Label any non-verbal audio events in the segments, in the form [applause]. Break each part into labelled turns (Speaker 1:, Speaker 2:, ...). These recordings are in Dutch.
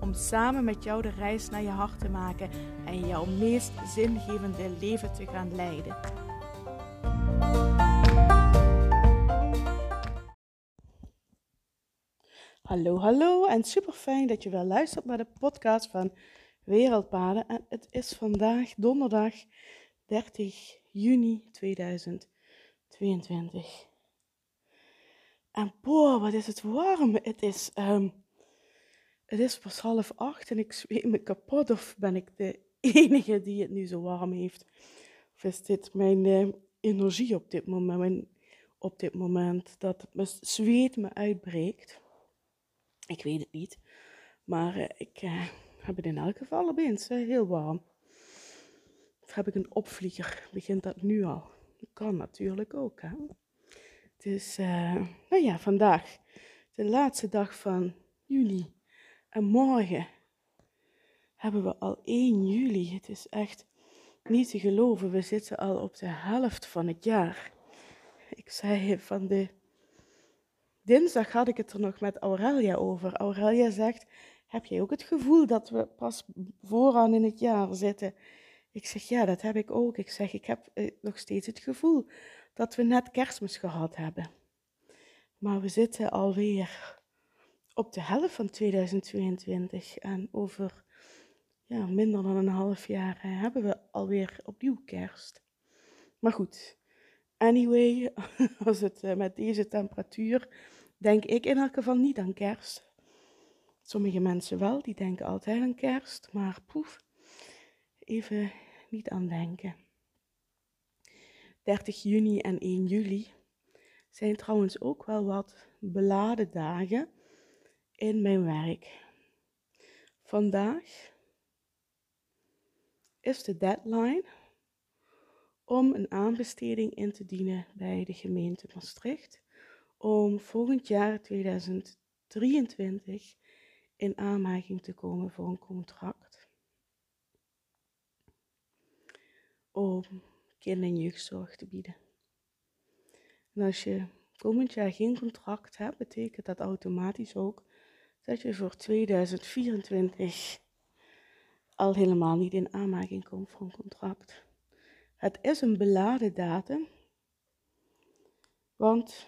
Speaker 1: Om samen met jou de reis naar je hart te maken en jouw meest zingevende leven te gaan leiden. Hallo, hallo en super fijn dat je weer luistert naar de podcast van Wereldpaden. En het is vandaag donderdag 30 juni 2022. En boah, wat is het warm. Het is, um, het is pas half acht en ik zweet me kapot. Of ben ik de [laughs] enige die het nu zo warm heeft? Of is dit mijn uh, energie op dit moment, op dit moment dat mijn zweet me uitbreekt? Ik weet het niet. Maar uh, ik uh, heb het in elk geval opeens heel warm. Of heb ik een opvlieger? Begint dat nu al? Dat kan natuurlijk ook, hè? Dus, uh, nou ja, vandaag de laatste dag van juli. En morgen hebben we al 1 juli. Het is echt niet te geloven. We zitten al op de helft van het jaar. Ik zei van de. Dinsdag had ik het er nog met Aurelia over. Aurelia zegt: Heb jij ook het gevoel dat we pas vooraan in het jaar zitten? Ik zeg: Ja, dat heb ik ook. Ik zeg: Ik heb eh, nog steeds het gevoel dat we net kerstmis gehad hebben. Maar we zitten alweer op de helft van 2022 en over ja, minder dan een half jaar eh, hebben we alweer opnieuw kerst. Maar goed, anyway, [laughs] als het eh, met deze temperatuur, denk ik in elk geval niet aan kerst. Sommige mensen wel, die denken altijd aan kerst, maar poef, even niet aan denken. 30 juni en 1 juli zijn trouwens ook wel wat beladen dagen in mijn werk. Vandaag is de deadline om een aanbesteding in te dienen bij de gemeente Maastricht om volgend jaar 2023 in aanmerking te komen voor een contract. Om kinder- en jeugdzorg te bieden. En als je komend jaar geen contract hebt, betekent dat automatisch ook dat je voor 2024 al helemaal niet in aanmerking komt voor een contract. Het is een beladen datum, want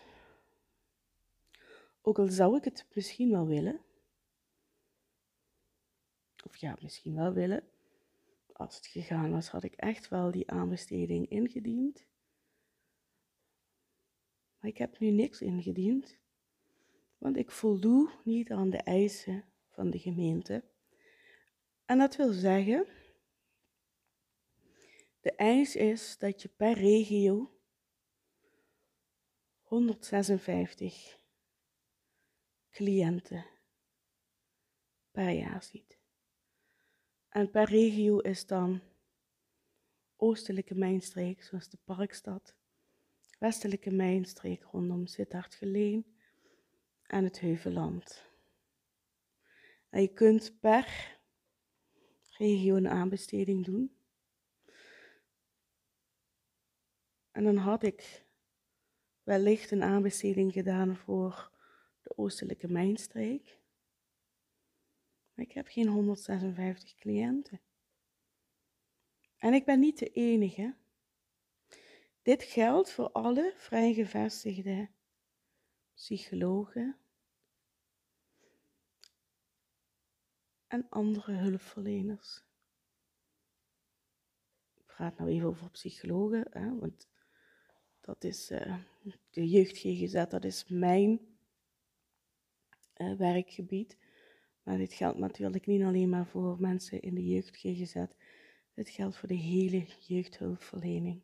Speaker 1: ook al zou ik het misschien wel willen, of ja, misschien wel willen, als het gegaan was, had ik echt wel die aanbesteding ingediend. Maar ik heb nu niks ingediend, want ik voldoe niet aan de eisen van de gemeente. En dat wil zeggen, de eis is dat je per regio 156 cliënten per jaar ziet. En per regio is dan oostelijke mijnstreek, zoals de Parkstad, westelijke mijnstreek rondom Sittard-Geleen en het Heuvelland. Je kunt per regio een aanbesteding doen. En dan had ik wellicht een aanbesteding gedaan voor de oostelijke mijnstreek. Maar ik heb geen 156 cliënten. En ik ben niet de enige. Dit geldt voor alle vrijgevestigde psychologen en andere hulpverleners. Ik praat nou even over psychologen, hè, want dat is uh, de jeugd GGZ, dat is mijn uh, werkgebied. Maar dit geldt natuurlijk niet alleen maar voor mensen in de jeugd GGZ, dit geldt voor de hele jeugdhulpverlening.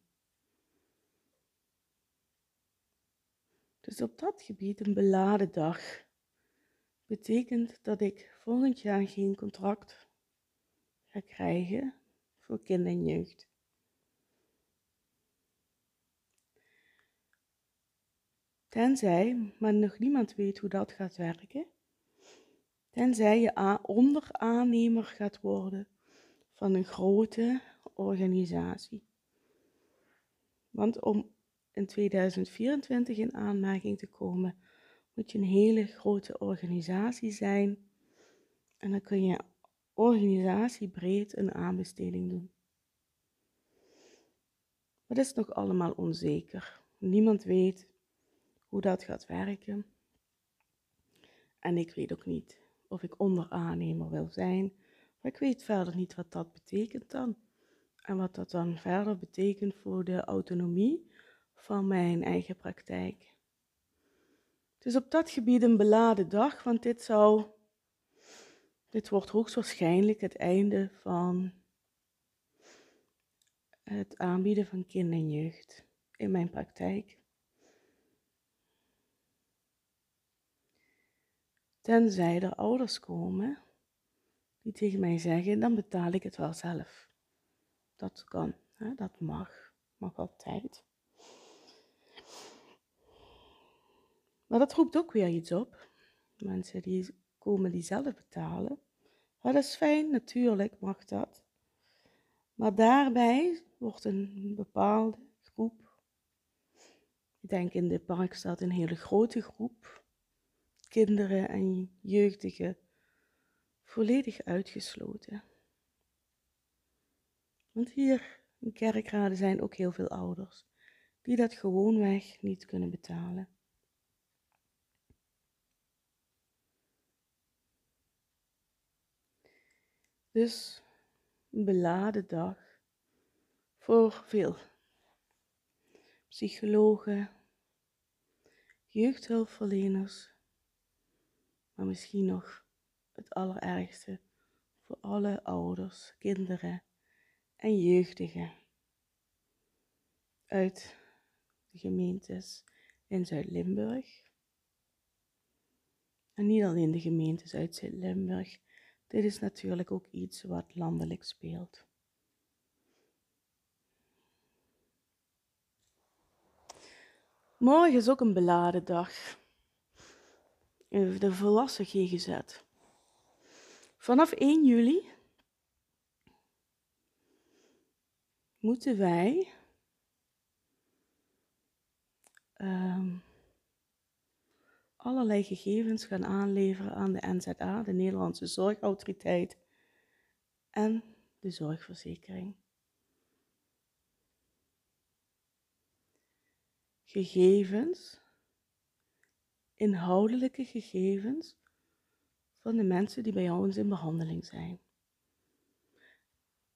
Speaker 1: Dus op dat gebied een beladen dag betekent dat ik volgend jaar geen contract ga krijgen voor kinder en jeugd. Tenzij, maar nog niemand weet hoe dat gaat werken, tenzij je onderaannemer gaat worden van een grote organisatie. Want om in 2024 in aanmerking te komen moet je een hele grote organisatie zijn. En dan kun je organisatiebreed een aanbesteding doen. Maar dat is nog allemaal onzeker. Niemand weet hoe dat gaat werken. En ik weet ook niet of ik onderaannemer wil zijn. Maar ik weet verder niet wat dat betekent dan. En wat dat dan verder betekent voor de autonomie van mijn eigen praktijk. Het is op dat gebied een beladen dag, want dit zou. Dit wordt hoogstwaarschijnlijk het einde van het aanbieden van kind en jeugd in mijn praktijk. Tenzij er ouders komen die tegen mij zeggen, dan betaal ik het wel zelf. Dat kan, hè? dat mag, mag altijd. Maar dat roept ook weer iets op. Mensen die komen die zelf betalen. dat is fijn, natuurlijk mag dat. Maar daarbij wordt een bepaalde groep, ik denk in de parkstad een hele grote groep, kinderen en jeugdigen, volledig uitgesloten. Want hier in kerkraden zijn ook heel veel ouders die dat gewoonweg niet kunnen betalen. Dus een beladen dag voor veel psychologen, jeugdhulpverleners, maar misschien nog het allerergste voor alle ouders, kinderen en jeugdigen uit de gemeentes in Zuid-Limburg. En niet alleen de gemeentes uit Zuid-Limburg, dit is natuurlijk ook iets wat landelijk speelt. Morgen is ook een beladen dag. De volwassen GGZ. Vanaf 1 juli moeten wij um, allerlei gegevens gaan aanleveren aan de NZA, de Nederlandse Zorgautoriteit, en de zorgverzekering. Gegevens, inhoudelijke gegevens van de mensen die bij ons in behandeling zijn.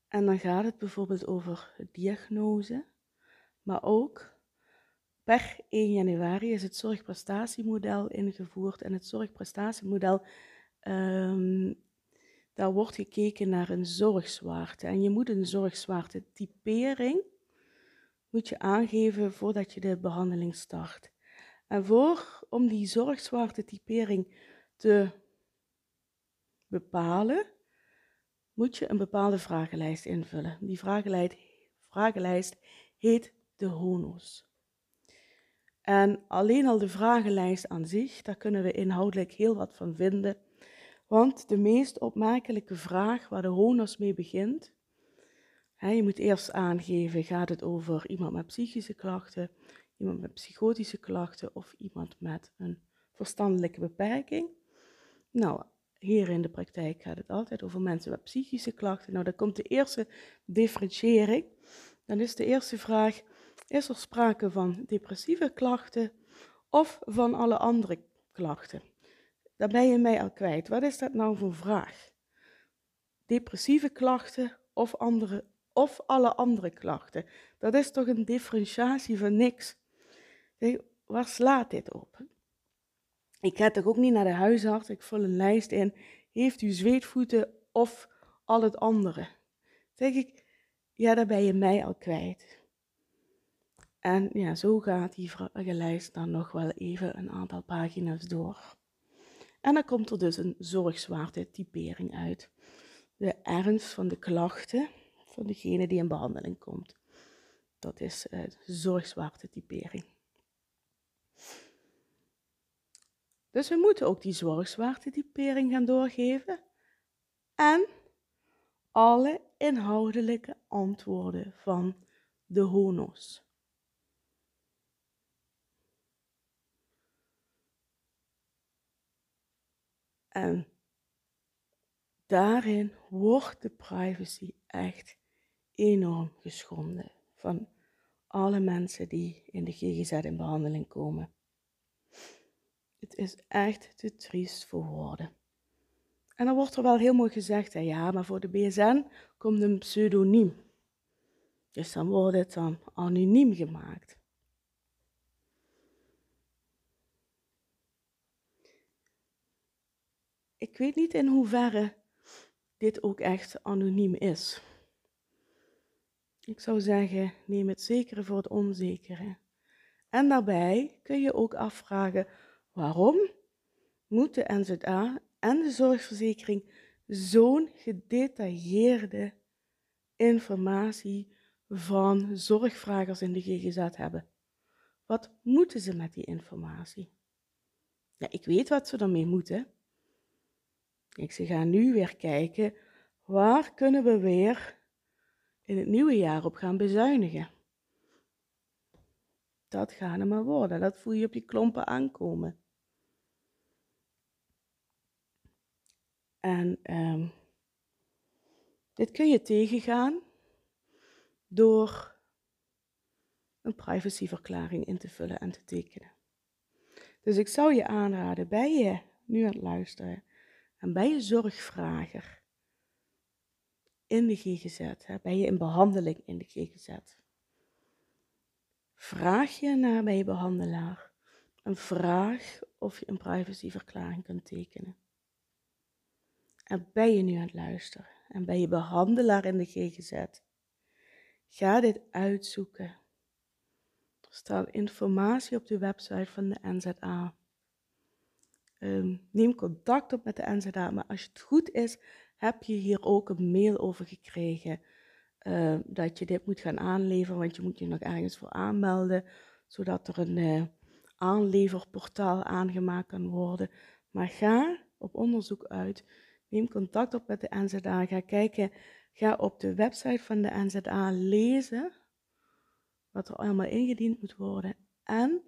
Speaker 1: En dan gaat het bijvoorbeeld over diagnose, maar ook Per 1 januari is het zorgprestatiemodel ingevoerd en het zorgprestatiemodel, um, daar wordt gekeken naar een zorgzwaarte. En je moet een zorgzwaarte typering moet je aangeven voordat je de behandeling start. En voor, om die zorgzwaarte typering te bepalen, moet je een bepaalde vragenlijst invullen. Die vragenlijst, vragenlijst heet de HONOS. En alleen al de vragenlijst aan zich, daar kunnen we inhoudelijk heel wat van vinden. Want de meest opmerkelijke vraag waar de HONOS mee begint, hè, je moet eerst aangeven, gaat het over iemand met psychische klachten, iemand met psychotische klachten of iemand met een verstandelijke beperking. Nou, hier in de praktijk gaat het altijd over mensen met psychische klachten. Nou, dan komt de eerste differentiëring. Dan is de eerste vraag, is er sprake van depressieve klachten of van alle andere klachten? Daar ben je mij al kwijt. Wat is dat nou voor vraag? Depressieve klachten of, andere, of alle andere klachten? Dat is toch een differentiatie van niks? Waar slaat dit op? Ik ga toch ook niet naar de huisarts, ik vul een lijst in. Heeft u zweetvoeten of al het andere? Zeg ik, ja, daar ben je mij al kwijt. En ja, zo gaat die vragenlijst dan nog wel even een aantal pagina's door. En dan komt er dus een zorgzwaarte typering uit. De ernst van de klachten van degene die in behandeling komt. Dat is uh, de zorgzwaarte typering. Dus we moeten ook die zorgzwaartetypering gaan doorgeven en alle inhoudelijke antwoorden van de honos. En daarin wordt de privacy echt enorm geschonden van alle mensen die in de GGZ in behandeling komen. Het is echt te triest voor woorden. En dan wordt er wel heel mooi gezegd, ja, maar voor de BSN komt een pseudoniem. Dus dan wordt het dan anoniem gemaakt. Ik weet niet in hoeverre dit ook echt anoniem is. Ik zou zeggen, neem het zekere voor het onzekere. En daarbij kun je ook afvragen waarom moet de NZA en de zorgverzekering zo'n gedetailleerde informatie van zorgvragers in de GGZ hebben. Wat moeten ze met die informatie? Ja, ik weet wat ze ermee moeten. Ik ze gaan nu weer kijken, waar kunnen we weer in het nieuwe jaar op gaan bezuinigen? Dat gaat er maar worden, dat voel je op die klompen aankomen. En um, dit kun je tegengaan door een privacyverklaring in te vullen en te tekenen. Dus ik zou je aanraden, bij je nu aan het luisteren en bij je zorgvrager in de GGZ, hè, ben je in behandeling in de GGZ, vraag je naar bij je behandelaar een vraag of je een privacyverklaring kunt tekenen. En ben je nu aan het luisteren en ben je behandelaar in de GGZ, ga dit uitzoeken. Er staat informatie op de website van de NZA. Ehm, neem contact op met de NZA, maar als het goed is, heb je hier ook een mail over gekregen. Ehm, dat je dit moet gaan aanleveren, want je moet je nog ergens voor aanmelden, zodat er een uh, aanleverportaal aangemaakt kan worden. Maar ga op onderzoek uit Neem contact op met de NZA. Ga kijken, ga op de website van de NZA lezen wat er allemaal ingediend moet worden. En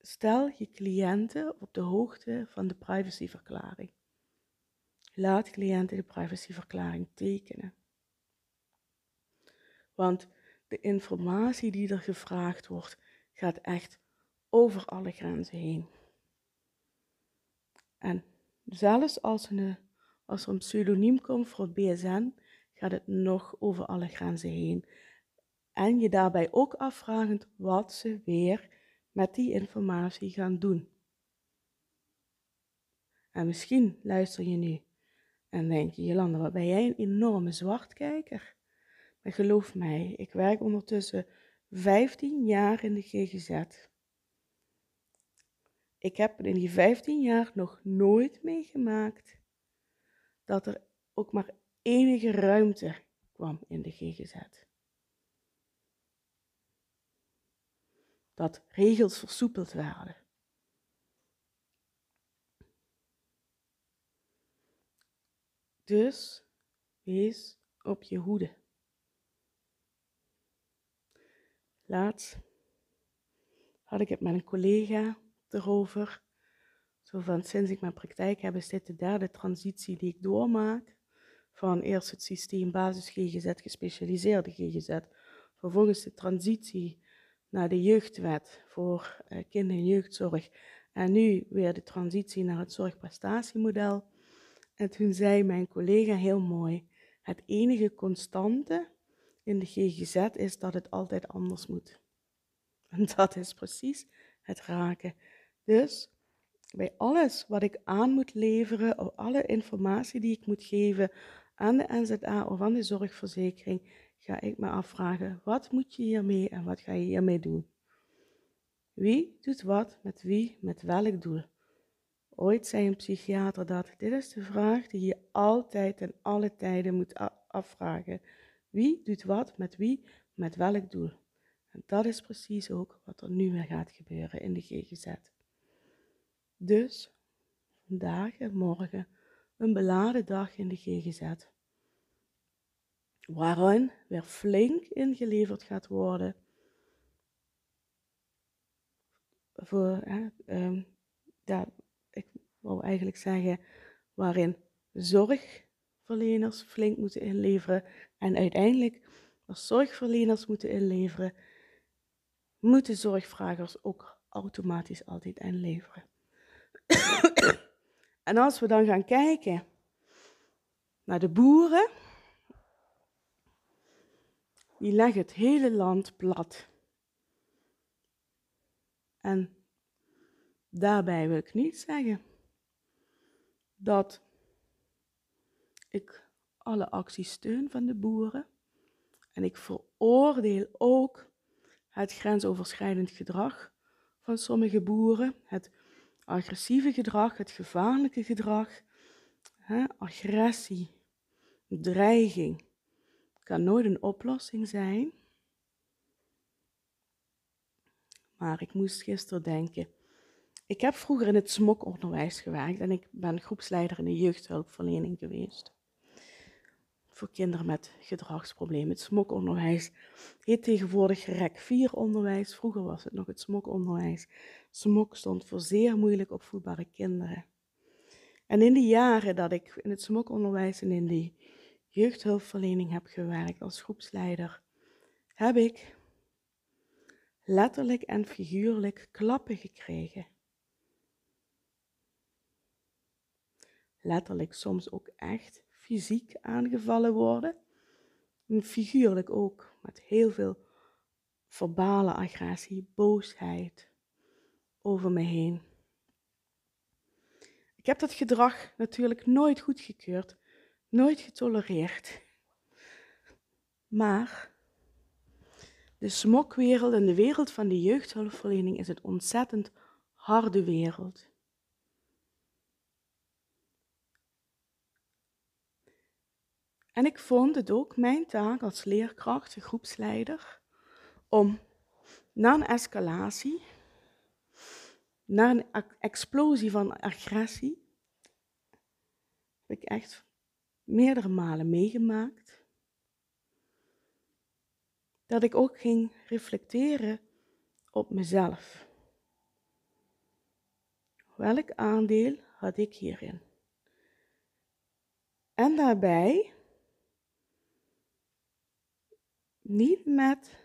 Speaker 1: stel je cliënten op de hoogte van de privacyverklaring. Laat cliënten de privacyverklaring tekenen. Want de informatie die er gevraagd wordt, gaat echt over alle grenzen heen. En Zelfs als, een, als er een pseudoniem komt voor het BSN, gaat het nog over alle grenzen heen. En je daarbij ook afvragend wat ze weer met die informatie gaan doen. En misschien luister je nu en denk je, Jolanda, wat ben jij een enorme zwartkijker. Maar geloof mij, ik werk ondertussen 15 jaar in de GGZ. Ik heb in die 15 jaar nog nooit meegemaakt dat er ook maar enige ruimte kwam in de GGZ. Dat regels versoepeld werden. Dus wees op je hoede. Laatst had ik het met een collega erover. Zo van sinds ik mijn praktijk heb, is dit de derde transitie die ik doormaak. Van eerst het systeem basis GGZ, gespecialiseerde GGZ. Vervolgens de transitie naar de jeugdwet voor uh, kinder- en jeugdzorg. En nu weer de transitie naar het zorgprestatiemodel. En toen zei mijn collega heel mooi: het enige constante in de GGZ is dat het altijd anders moet. [laughs] En dat is precies het raken. Dus bij alles wat ik aan moet leveren, of alle informatie die ik moet geven aan de NZA of aan de zorgverzekering, ga ik me afvragen, wat moet je hiermee en wat ga je hiermee doen? Wie doet wat met wie, met welk doel? Ooit zei een psychiater dat, dit is de vraag die je altijd en alle tijden moet afvragen. Wie doet wat met wie, met welk doel? En dat is precies ook wat er nu weer gaat gebeuren in de GGZ. Dus vandaag en morgen een beladen dag in de GGZ. Waarin weer flink ingeleverd gaat worden. Voor, ja, ik wou eigenlijk zeggen, waarin zorgverleners flink moeten inleveren en uiteindelijk als zorgverleners moeten inleveren, moeten zorgvragers ook automatisch altijd inleveren. [coughs] en als we dan gaan kijken naar de boeren, die leggen het hele land plat. En daarbij wil ik niet zeggen dat ik alle acties steun van de boeren. En ik veroordeel ook het grensoverschrijdend gedrag van sommige boeren, het agressieve gedrag, het gevaarlijke gedrag, hè, agressie, dreiging kan nooit een oplossing zijn. Maar ik moest gisteren denken. Ik heb vroeger in het smokonderwijs gewerkt en ik ben groepsleider in de jeugdhulpverlening geweest. Voor kinderen met gedragsproblemen. Het smokonderwijs heet tegenwoordig REC 4 onderwijs. Vroeger was het nog het smokonderwijs. Smok stond voor zeer moeilijk opvoedbare kinderen. En in de jaren dat ik in het smokonderwijs en in de jeugdhulpverlening heb gewerkt als groepsleider, heb ik letterlijk en figuurlijk klappen gekregen. Letterlijk soms ook echt fysiek aangevallen worden. En figuurlijk ook met heel veel verbale agressie, boosheid over me heen. Ik heb dat gedrag natuurlijk nooit goedgekeurd, nooit getolereerd. Maar de smokwereld en de wereld van de jeugdhulpverlening is een ontzettend harde wereld. En ik vond het ook mijn taak als leerkracht, groepsleider, om na een escalatie, na een explosie van agressie, heb ik echt meerdere malen meegemaakt, dat ik ook ging reflecteren op mezelf. Welk aandeel had ik hierin? En daarbij niet met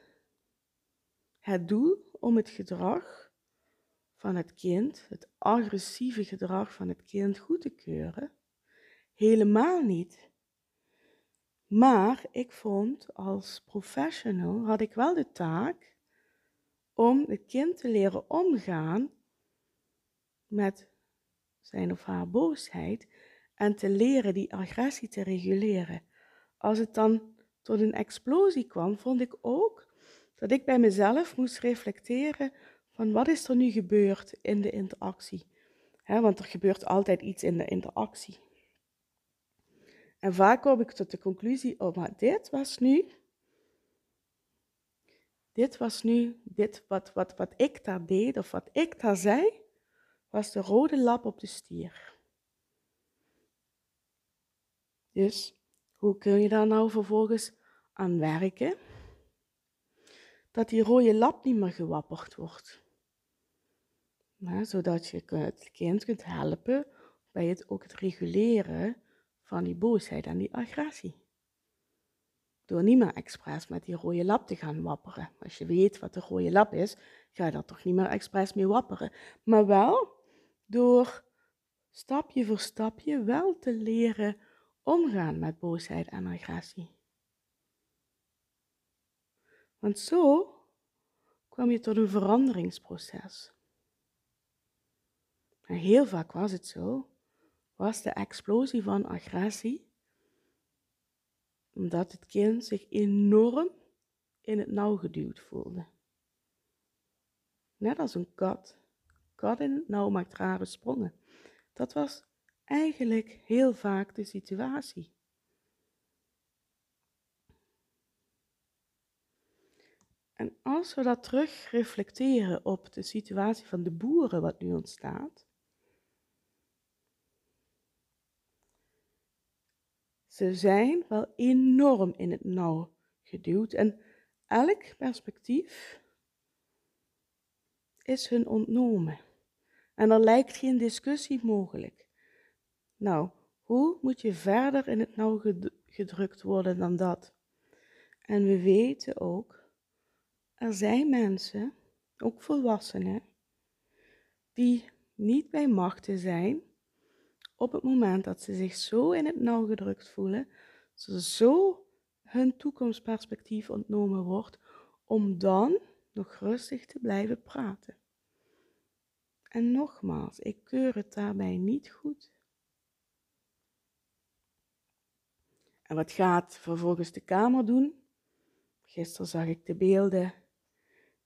Speaker 1: het doel om het gedrag van het kind, het agressieve gedrag van het kind goed te keuren. Helemaal niet. Maar ik vond als professional had ik wel de taak om het kind te leren omgaan met zijn of haar boosheid en te leren die agressie te reguleren. Als het dan tot een explosie kwam, vond ik ook dat ik bij mezelf moest reflecteren van wat is er nu gebeurd in de interactie. want er gebeurt altijd iets in de interactie. En vaak kom ik tot de conclusie, oh maar dit was nu, dit was nu, dit wat, wat, wat ik daar deed of wat ik daar zei, was de rode lap op de stier. Dus hoe kun je daar nou vervolgens aan werken? Dat die rode lap niet meer gewapperd wordt. zodat je het kind kunt helpen bij het ook het reguleren van die boosheid en die agressie. Door niet meer expres met die rode lap te gaan wapperen. Als je weet wat de rode lap is, ga je daar toch niet meer expres mee wapperen. Maar wel door stapje voor stapje wel te leren omgaan met boosheid en agressie. Want zo kwam je tot een veranderingsproces. En heel vaak was het zo, was de explosie van agressie, omdat het kind zich enorm in het nauw geduwd voelde. Net als een kat. Kat in het nauw maakt rare sprongen. Dat was eigenlijk heel vaak de situatie. En als we dat terug reflecteren op de situatie van de boeren wat nu ontstaat, ze zijn wel enorm in het nauw geduwd en elk perspectief is hun ontnomen. En er lijkt geen discussie mogelijk. Nou, hoe moet je verder in het nauw gedrukt worden dan dat? En we weten ook, er zijn mensen, ook volwassenen, die niet bij machten zijn op het moment dat ze zich zo in het nauw gedrukt voelen, ze zo hun toekomstperspectief ontnomen wordt, om dan nog rustig te blijven praten. En nogmaals, ik keur het daarbij niet goed. En wat gaat vervolgens de Kamer doen? Gisteren zag ik de beelden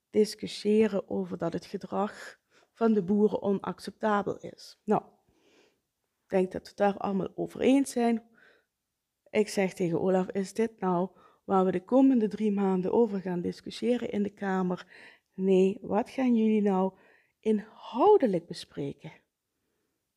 Speaker 1: discussiëren over dat het gedrag van de boeren onacceptabel is. Nou, denk dat we daar allemaal over eens zijn. Ik zeg tegen Olaf, is dit nou waar we de komende drie maanden over gaan discussiëren in de Kamer? Nee, wat gaan jullie nou inhoudelijk bespreken?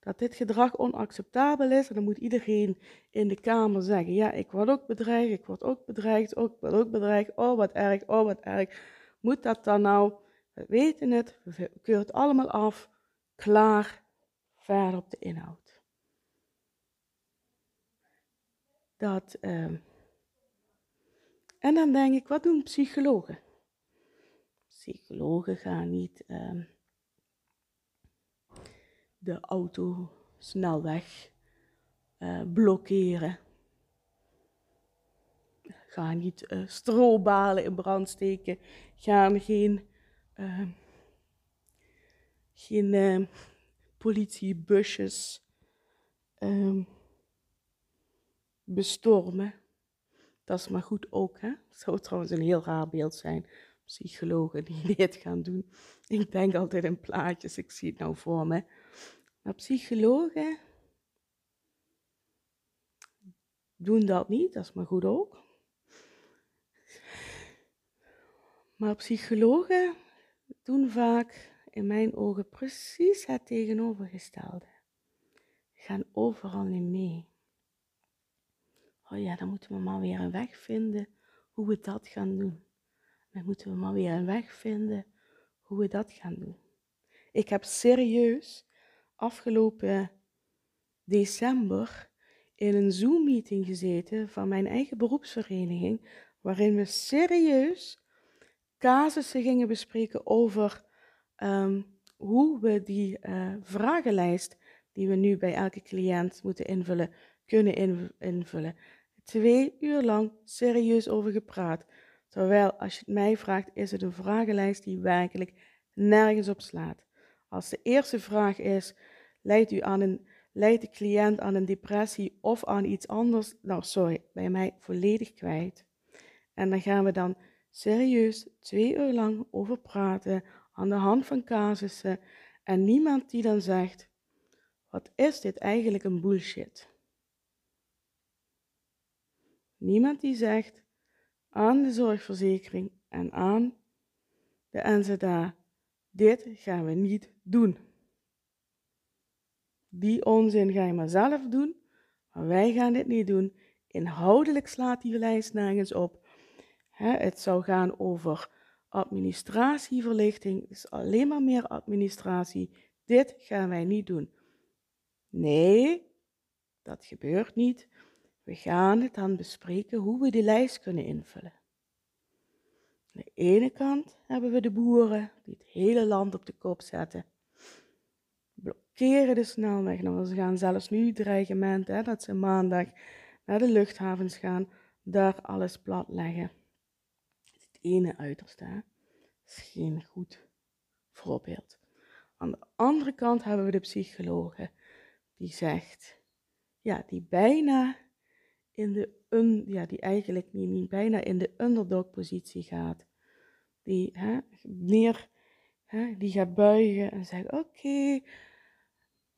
Speaker 1: Dat dit gedrag onacceptabel is en dan moet iedereen in de Kamer zeggen, ja, ik word ook bedreigd, ik word ook bedreigd, ook, ik word ook bedreigd, oh wat erg, oh wat erg. Moet dat dan nou? We weten het, we keuren het allemaal af, klaar, verder op de inhoud. Dat, uh, en dan denk ik, wat doen psychologen? Psychologen gaan niet uh, de auto snelweg uh, blokkeren. Gaan niet uh, strobalen in brand steken. Gaan geen, uh, geen politiebusjes ehm, bestormen. Dat is maar goed ook, hè? Dat zou trouwens een heel raar beeld zijn. Psychologen die [laughs] dit gaan doen. Ik denk altijd in plaatjes, ik zie het nou voor me. Maar psychologen doen dat niet, dat is maar goed ook. Maar psychologen doen vaak in mijn ogen precies het tegenovergestelde. Gaan overal niet mee. Oh ja, dan moeten we maar weer een weg vinden hoe we dat gaan doen. Dan moeten we maar weer een weg vinden hoe we dat gaan doen. Ik heb serieus afgelopen december in een Zoom-meeting gezeten van mijn eigen beroepsvereniging, waarin we serieus casussen gingen bespreken over um, hoe we die uh, vragenlijst die we nu bij elke cliënt moeten invullen, kunnen invullen. Twee uur lang serieus over gepraat. Terwijl, als je het mij vraagt, is het een vragenlijst die werkelijk nergens op slaat. Als de eerste vraag is, leidt, u aan een, leidt de cliënt aan een depressie of aan iets anders? Nou, sorry, bij mij volledig kwijt. En dan gaan we dan serieus twee uur lang over praten aan de hand van casussen en niemand die dan zegt, wat is dit eigenlijk een bullshit? Niemand die zegt aan de zorgverzekering en aan de NZA, dit gaan we niet doen. Die onzin ga je maar zelf doen, maar wij gaan dit niet doen. Inhoudelijk slaat die lijst nergens op. het zou gaan over administratieverlichting, is alleen maar meer administratie. Dit gaan wij niet doen. Nee, dat gebeurt niet. We gaan het dan bespreken hoe we die lijst kunnen invullen. Aan de ene kant hebben we de boeren die het hele land op de kop zetten blokkeren de snelweg. Nou, ze gaan zelfs nu dreigement hè, dat ze maandag naar de luchthavens gaan, daar alles plat leggen. Het ene uiterste hè, is geen goed voorbeeld. Aan de andere kant hebben we de psychologe die zegt, ja, die bijna in de, un, ja, die eigenlijk niet, niet bijna in de underdog positie gaat. Die hè, hè, die gaat buigen en zegt, oké,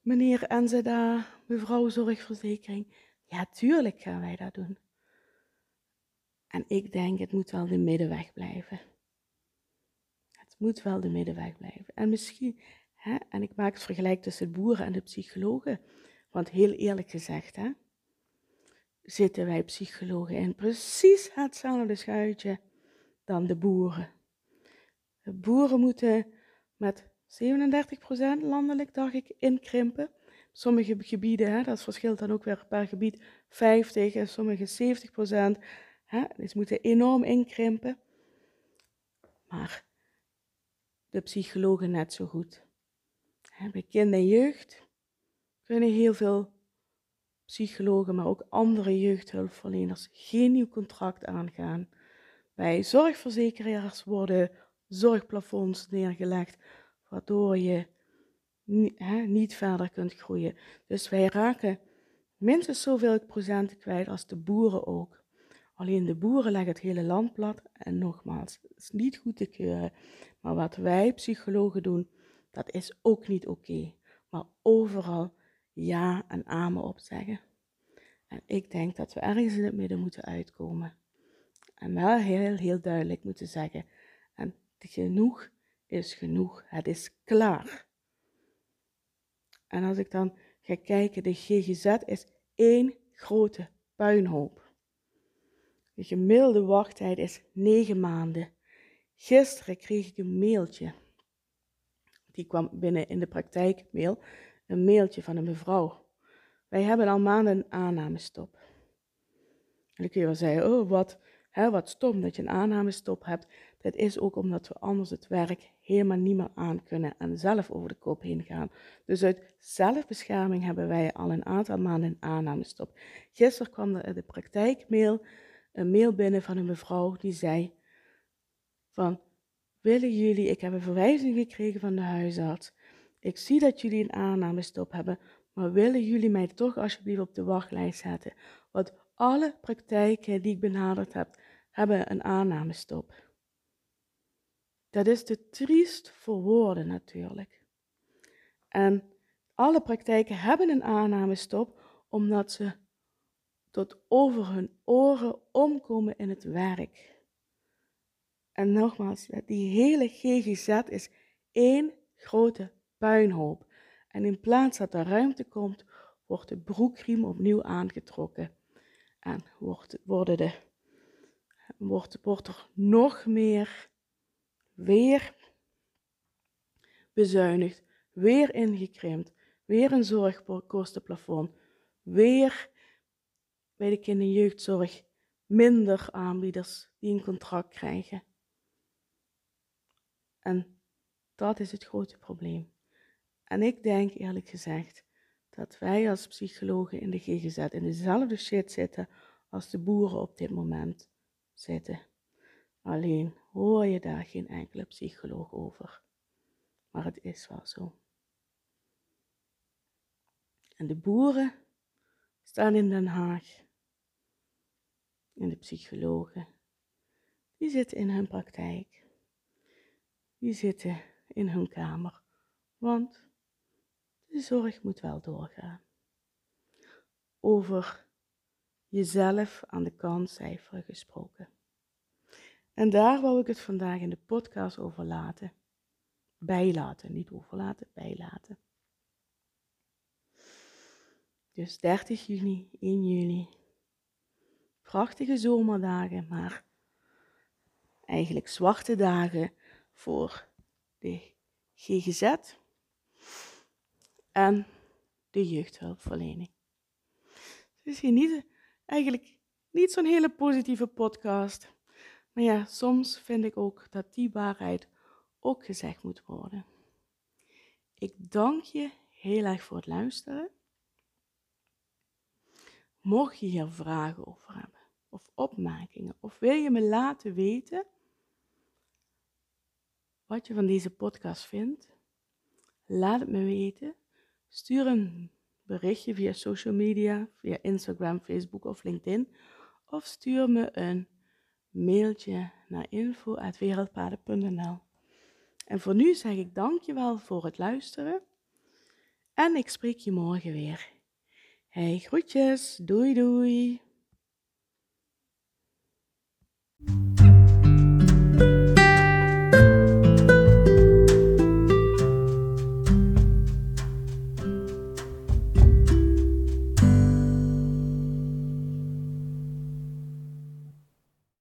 Speaker 1: meneer Enzeda, mevrouw zorgverzekering. Ja, tuurlijk gaan wij dat doen. En ik denk, het moet wel de middenweg blijven. Het moet wel de middenweg blijven. En misschien, hè, en ik maak het vergelijk tussen de boeren en de psychologen. Want heel eerlijk gezegd, hè, zitten wij psychologen in precies hetzelfde schuitje dan de boeren. De boeren moeten met 37% landelijk, dacht ik, inkrimpen. Sommige gebieden, hè, dat verschilt dan ook weer per gebied, 50 en sommige 70%. Hè, dus moeten enorm inkrimpen. Maar de psychologen net zo goed. Bij kind en jeugd kunnen heel veel psychologen, maar ook andere jeugdhulpverleners geen nieuw contract aangaan. Bij zorgverzekeraars worden zorgplafonds neergelegd, waardoor je niet verder kunt groeien. Dus wij raken minstens zoveel procent kwijt als de boeren ook. Alleen de boeren leggen het hele land plat en nogmaals, het is niet goed te keuren. Maar wat wij psychologen doen, dat is ook niet oké. Maar overal ja en amen op zeggen. En ik denk dat we ergens in het midden moeten uitkomen. En wel heel, heel duidelijk moeten zeggen. En genoeg is genoeg. Het is klaar. En als ik dan ga kijken, de GGZ is één grote puinhoop. De gemiddelde wachttijd is negen maanden. Gisteren kreeg ik een mailtje. Die kwam binnen in de praktijkmail. Een mailtje van een mevrouw. Wij hebben al maanden een aannamestop. En dan kun je wel zeggen, oh wat, hè, wat stom dat je een aannamestop hebt. Dat is ook omdat we anders het werk helemaal niet meer aan kunnen en zelf over de kop heen gaan. Dus uit zelfbescherming hebben wij al een aantal maanden een aannamestop. Gisteren kwam er in de praktijkmail een mail binnen van een mevrouw die zei van, willen jullie, ik heb een verwijzing gekregen van de huisarts. Ik zie dat jullie een aannamestop hebben, maar willen jullie mij toch alsjeblieft op de wachtlijst zetten? Want alle praktijken die ik benaderd heb, hebben een aannamestop. Dat is te triest voor woorden natuurlijk. En alle praktijken hebben een aannamestop omdat ze tot over hun oren omkomen in het werk. En nogmaals, die hele GGZ is één grote puinhoop. En in plaats dat er ruimte komt, wordt de broekriem opnieuw aangetrokken. En wordt, worden de, wordt, wordt er nog meer weer bezuinigd, weer ingekrimpt, weer een zorgkostenplafond, weer bij de kinder- en jeugdzorg minder aanbieders die een contract krijgen. En dat is het grote probleem. En ik denk eerlijk gezegd dat wij als psychologen in de GGZ in dezelfde shit zitten als de boeren op dit moment zitten. Alleen hoor je daar geen enkele psycholoog over. Maar het is wel zo. En de boeren staan in Den Haag. En de psychologen, die zitten in hun praktijk. Die zitten in hun kamer. Want de zorg moet wel doorgaan. Over jezelf aan de kantcijfer gesproken. En daar wou ik het vandaag in de podcast over laten. Bijlaten, niet overlaten, bijlaten. Dus 30 juni, 1 juli. Prachtige zomerdagen, maar eigenlijk zwarte dagen voor de GGZ en de jeugdhulpverlening. Dus hier niet, eigenlijk niet zo'n hele positieve podcast. Maar ja, soms vind ik ook dat die waarheid ook gezegd moet worden. Ik dank je heel erg voor het luisteren. Mocht je hier vragen over hebben, of opmerkingen, of wil je me laten weten wat je van deze podcast vindt, laat het me weten. Stuur een berichtje via social media, via Instagram, Facebook of LinkedIn, of stuur me een mailtje naar info.wereldpaden.nl. En voor nu zeg ik dankjewel voor het luisteren en ik spreek je morgen weer. Hey, groetjes, doei doei!